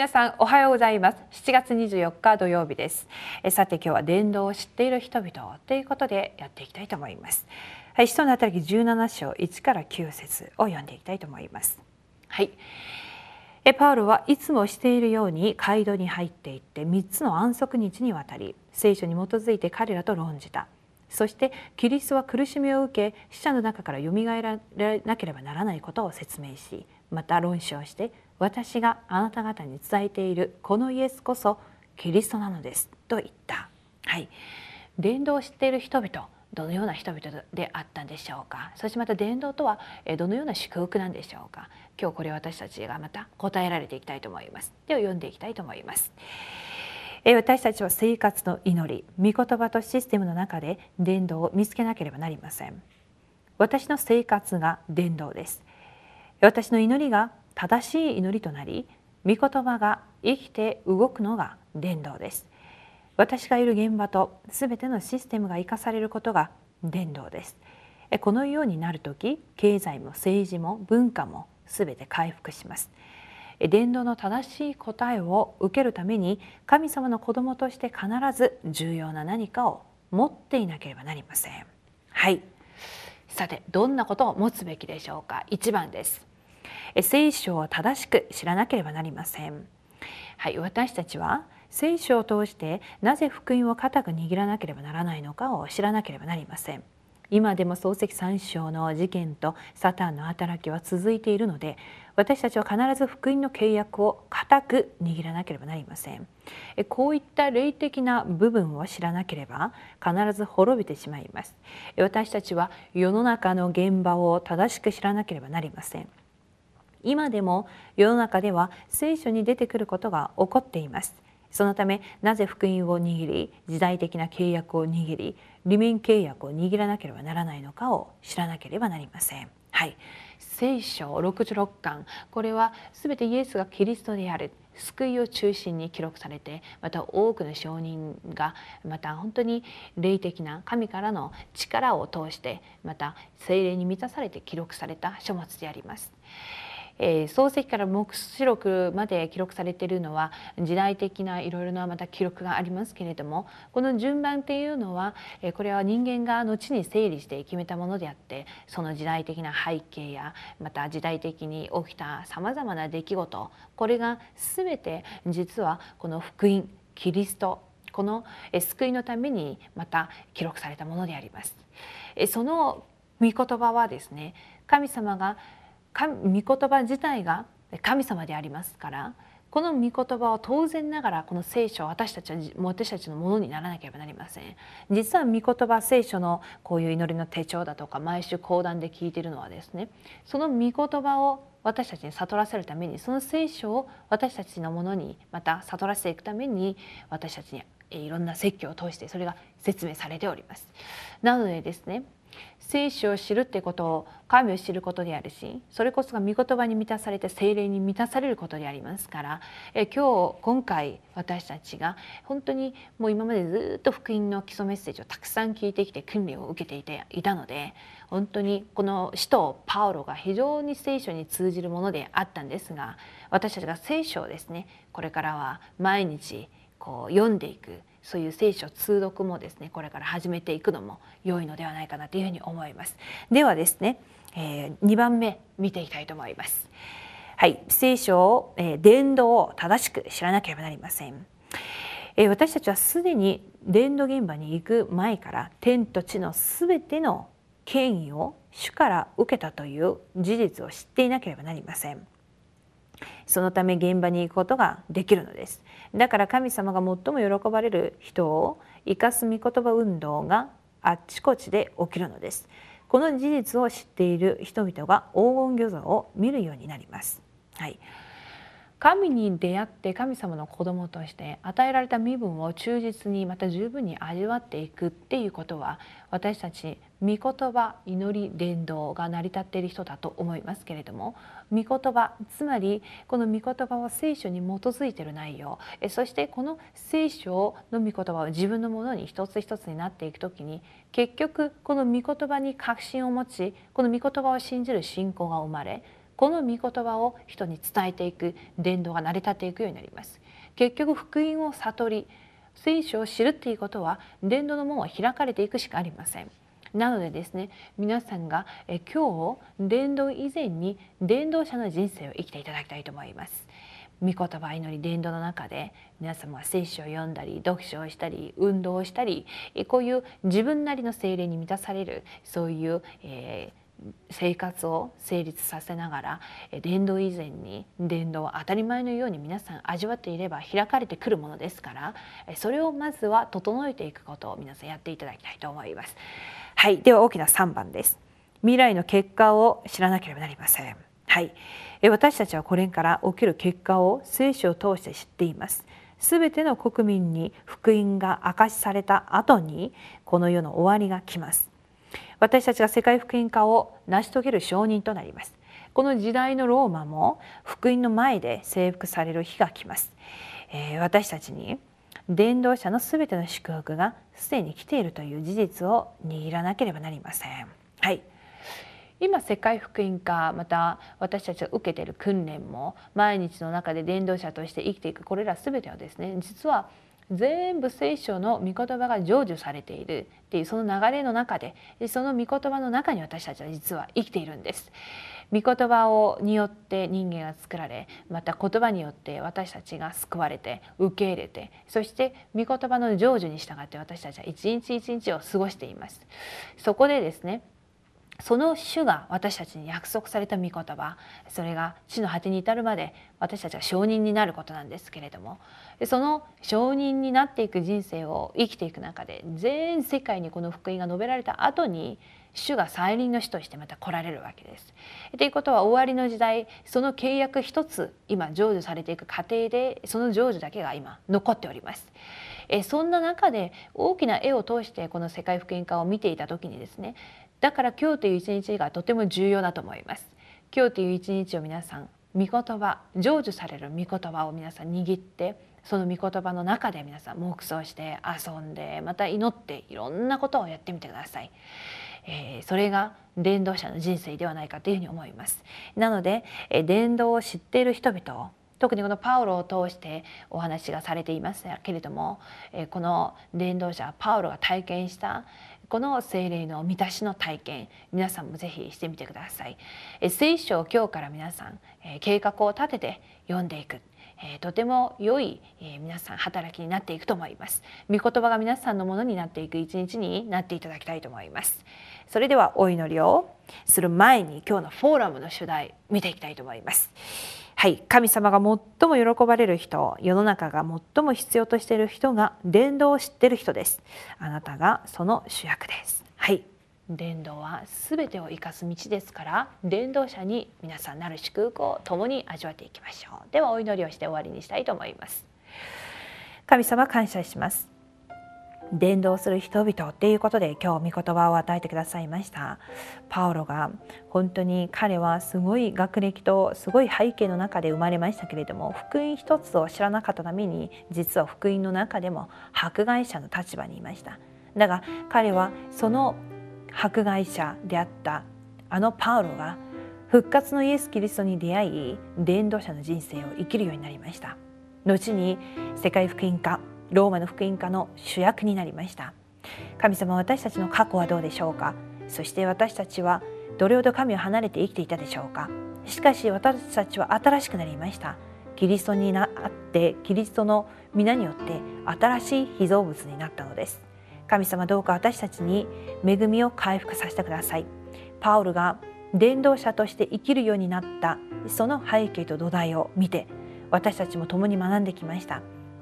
皆さんおはようございます。7月24日土曜日です。えさて今日は伝道を知っている人々ということでやっていきたいと思います。はい使徒の働き17章1から9節を読んでいきたいと思います。はい。えパウロはいつもしているように街道に入っていって3つの安息日にわたり聖書に基づいて彼らと論じた。そしてキリストは苦しみを受け死者の中からよみがえらなければならないことを説明しまた論証して私があなた方に伝えているこのイエスこそキリストなのですと言った。はい、伝道を知っている人々どのような人々であったんでしょうか。そしてまた伝道とはどのような祝福なんでしょうか。今日これ私たちがまた答えられていきたいと思います。では読んでいきたいと思います。私たちは生活の祈り御言葉とシステムの中で伝道を見つけなければなりません。私の生活が伝道です。私の祈りが正しい祈りとなり御言葉が生きて動くのが伝道です。私がいる現場と全てのシステムが生かされることが伝道です。このようになる時経済も政治も文化も全て回復します。伝道の正しい答えを受けるために神様の子供として必ず重要な何かを持っていなければなりません。はい。さてどんなことを持つべきでしょうか？1番です聖書を正しく知らなければなりません。はい、私たちは聖書を通してなぜ福音を固く握らなければならないのかを知らなければなりません。今でも漱石三章の事件とサタンの働きは続いているので私たちは必ず福音の契約を固く握らなければなりません。こういった霊的な部分を知らなければ必ず滅びてしまいます。私たちは世の中の現場を正しく知らなければなりません。今でも世の中では聖書に出てくることが起こっています。そのためなぜ福音を握り時代的な契約を握り利面契約を握らなければならないのかを知らなければなりません。はい。聖書66巻。これは全てイエスがキリストである救いを中心に記録されてまた多くの証人がまた本当に霊的な神からの力を通してまた精霊に満たされて記録された書物であります。えー、漱石から黙示録まで記録されているのは時代的ないろいろなまた記録がありますけれどもこの順番っていうのは、え、これは人間が後に整理して決めたものであってその時代的な背景やまた時代的に起きたさまざまな出来事これが全て実はこの福音キリストこの救いのためにまた記録されたものであります。その御言葉はですね神様が神御言葉自体が神様でありますからこの御言葉を当然ながらこの聖書私たちは私たちのものにならなければなりません。実は御言葉聖書のこういう祈りの手帳だとか毎週講談で聞いているのはですねその御言葉を私たちに悟らせるためにその聖書を私たちのものにまた悟らせていくために私たちにいろんな説教を通してそれが説明されております。なのでですね聖書を知るってことを神を知ることであるしそれこそが御言葉に満たされて精霊に満たされることでありますからえ今日今回私たちが本当にもう今までずっと福音の基礎メッセージをたくさん聞いてきて訓練を受けていていたので本当にこの使徒パウロが非常に聖書に通じるものであったんですが私たちが聖書をですねこれからは毎日こう読んでいく。そういう聖書通読もですね。これから始めていくのも良いのではないかなというふうに思います。ではですね、えー、2番目見ていきたいと思います。はい。聖書を、えー、伝道を正しく知らなければなりません、えー、私たちはすでに伝道現場に行く前から天と地のすべての権威を主から受けたという事実を知っていなければなりません。そのため現場に行くことができるのです。だから神様が最も喜ばれる人を生かす御言葉運動があっちこちで起きるのです。この事実を知っている人々が黄金魚座を見るようになります、はい、神に出会って神様の子供として与えられた身分を忠実にまた十分に味わっていくっていうことは私たち御言葉祈り伝道が成り立っている人だと思いますけれども御言葉つまりこの御言葉は聖書に基づいている内容。そしてこの聖書の御言葉を自分のものに一つ一つになっていく時に結局この御言葉に確信を持ちこの御言葉を信じる信仰が生まれこの御言葉を人に伝えていく伝道が成り立っていくようになります。結局福音を悟り聖書を知るっていうことは伝道の門は開かれていくしかありません。なのでですね皆さんがえ今日伝道以前に伝道者の人生を生きていただきたいと思います。御言葉祈り伝道の中で皆様は聖書を読んだり読書をしたり運動をしたりこういう自分なりの精霊に満たされるそういう、えー生活を成立させながら伝道以前に伝道は当たり前のように皆さん味わっていれば開かれてくるものですからそれをまずは整えていくことを皆さんやっていただきたいと思います。はい、では大きな3番です。未来の結果を知らなければなりません。はい、私たちはこれから起きる結果を聖書を通して知っています。すべての国民に福音が明かしされた後にこの世の終わりが来ます。私たちが世界福音化を成し遂げる証人となります。この時代のローマも福音の前で征服される日が来ます。えー、私たちに伝道者のすべての祝福がすでに来ているという事実を握らなければなりません。はい。今世界福音化また私たちが受けている訓練も毎日の中で伝道者として生きていくこれら全てはですね実は全部聖書の御言葉が成就されているっていうその流れの中でその御言葉の中に私たちは実は生きているんです。御言葉をによって人間が作られまた言葉によって私たちが救われて受け入れてそして御言葉の成就に従って私たちは一日一日を過ごしています。そこでですねその主が私たちに約束された御言葉それが地の果てに至るまで私たちは証人になることなんですけれどもその証人になっていく人生を生きていく中で全世界にこの福音が述べられた後に主が再臨の主としてまた来られるわけです。ということは終わりの時代その契約一つ今成就されていく過程でその成就だけが今残っております。えそんな中で大きな絵を通してこの世界福音化を見ていた時にですねだから今日という一日がとても重要だと思います。今日という一日を皆さん御言葉成就される御言葉を皆さん握ってその御言葉の中で皆さん黙想して遊んでまた祈っていろんなことをやってみてください。えー、それが伝道者の人生ではないかというふうに思います。なので、えー、伝道を知っている人々を特にこのパウロを通してお話がされていますけれども、えー、この伝道者パウロが体験したこの精霊の満たしの体験皆さんもぜひしてみてください。え聖書を今日から皆さん、え計画を立てて読んでいく。えとても良い、え皆さん働きになっていくと思います。御言葉が皆さんのものになっていく一日になっていただきたいと思います。それではお祈りをする前に今日のフォーラムの主題見ていきたいと思います。はい。神様が最も喜ばれる人世の中が最も必要としている人が伝道を知っている人です。あなたがその主役です。はい。伝道は全てを生かす道ですから伝道者に皆さんなる祝福を共に味わっていきましょう。ではお祈りをして終わりにしたいと思います。神様感謝します伝道する人々っていうことで今日御言葉を与えてくださいました。パウロが本当に彼はすごい学歴とすごい背景の中で生まれましたけれども福音一つを知らなかったために実は福音の中でも迫害者の立場にいました。だが彼はその迫害者であったあのパウロが復活のイエス・キリストに出会い伝道者の人生を生きるようになりました。後に世界福音家ローマの福音家の主役になりました。神様私たちの過去はどうでしょうか？そして私たちはどれほど神を離れて生きていたでしょうか？しかし私たちは新しくなりました。キリストになってキリストの皆によって新しい被造物になったのです。神様どうか私たちに恵みを回復させてください。パウルが伝道者として生きるようになったその背景と土台を見て私たちも共に学んできました。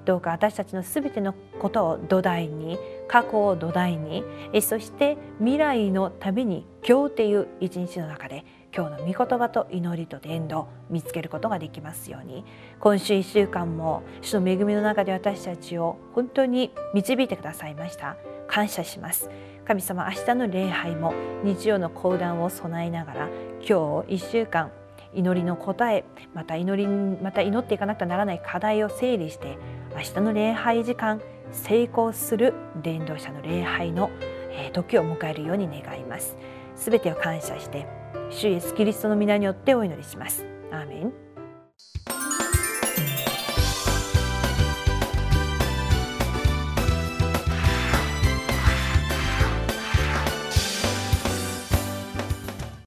どうか私たちの全てのことを土台に過去を土台にそして未来のために今日という一日の中で今日の御言葉と祈りと伝道見つけることができますように。今週1週間も主の恵みの中で私たちを本当に導いてくださいました。感謝します。神様明日の礼拝も日曜の講談を備えながら今日1週間祈りの答えまた祈りまた祈っていかなくてはならない課題を整理して明日の礼拝時間成功する伝道者の礼拝の時を迎えるように願います。すべてを感謝して主イエスキリストの皆によってお祈りします。アーメン。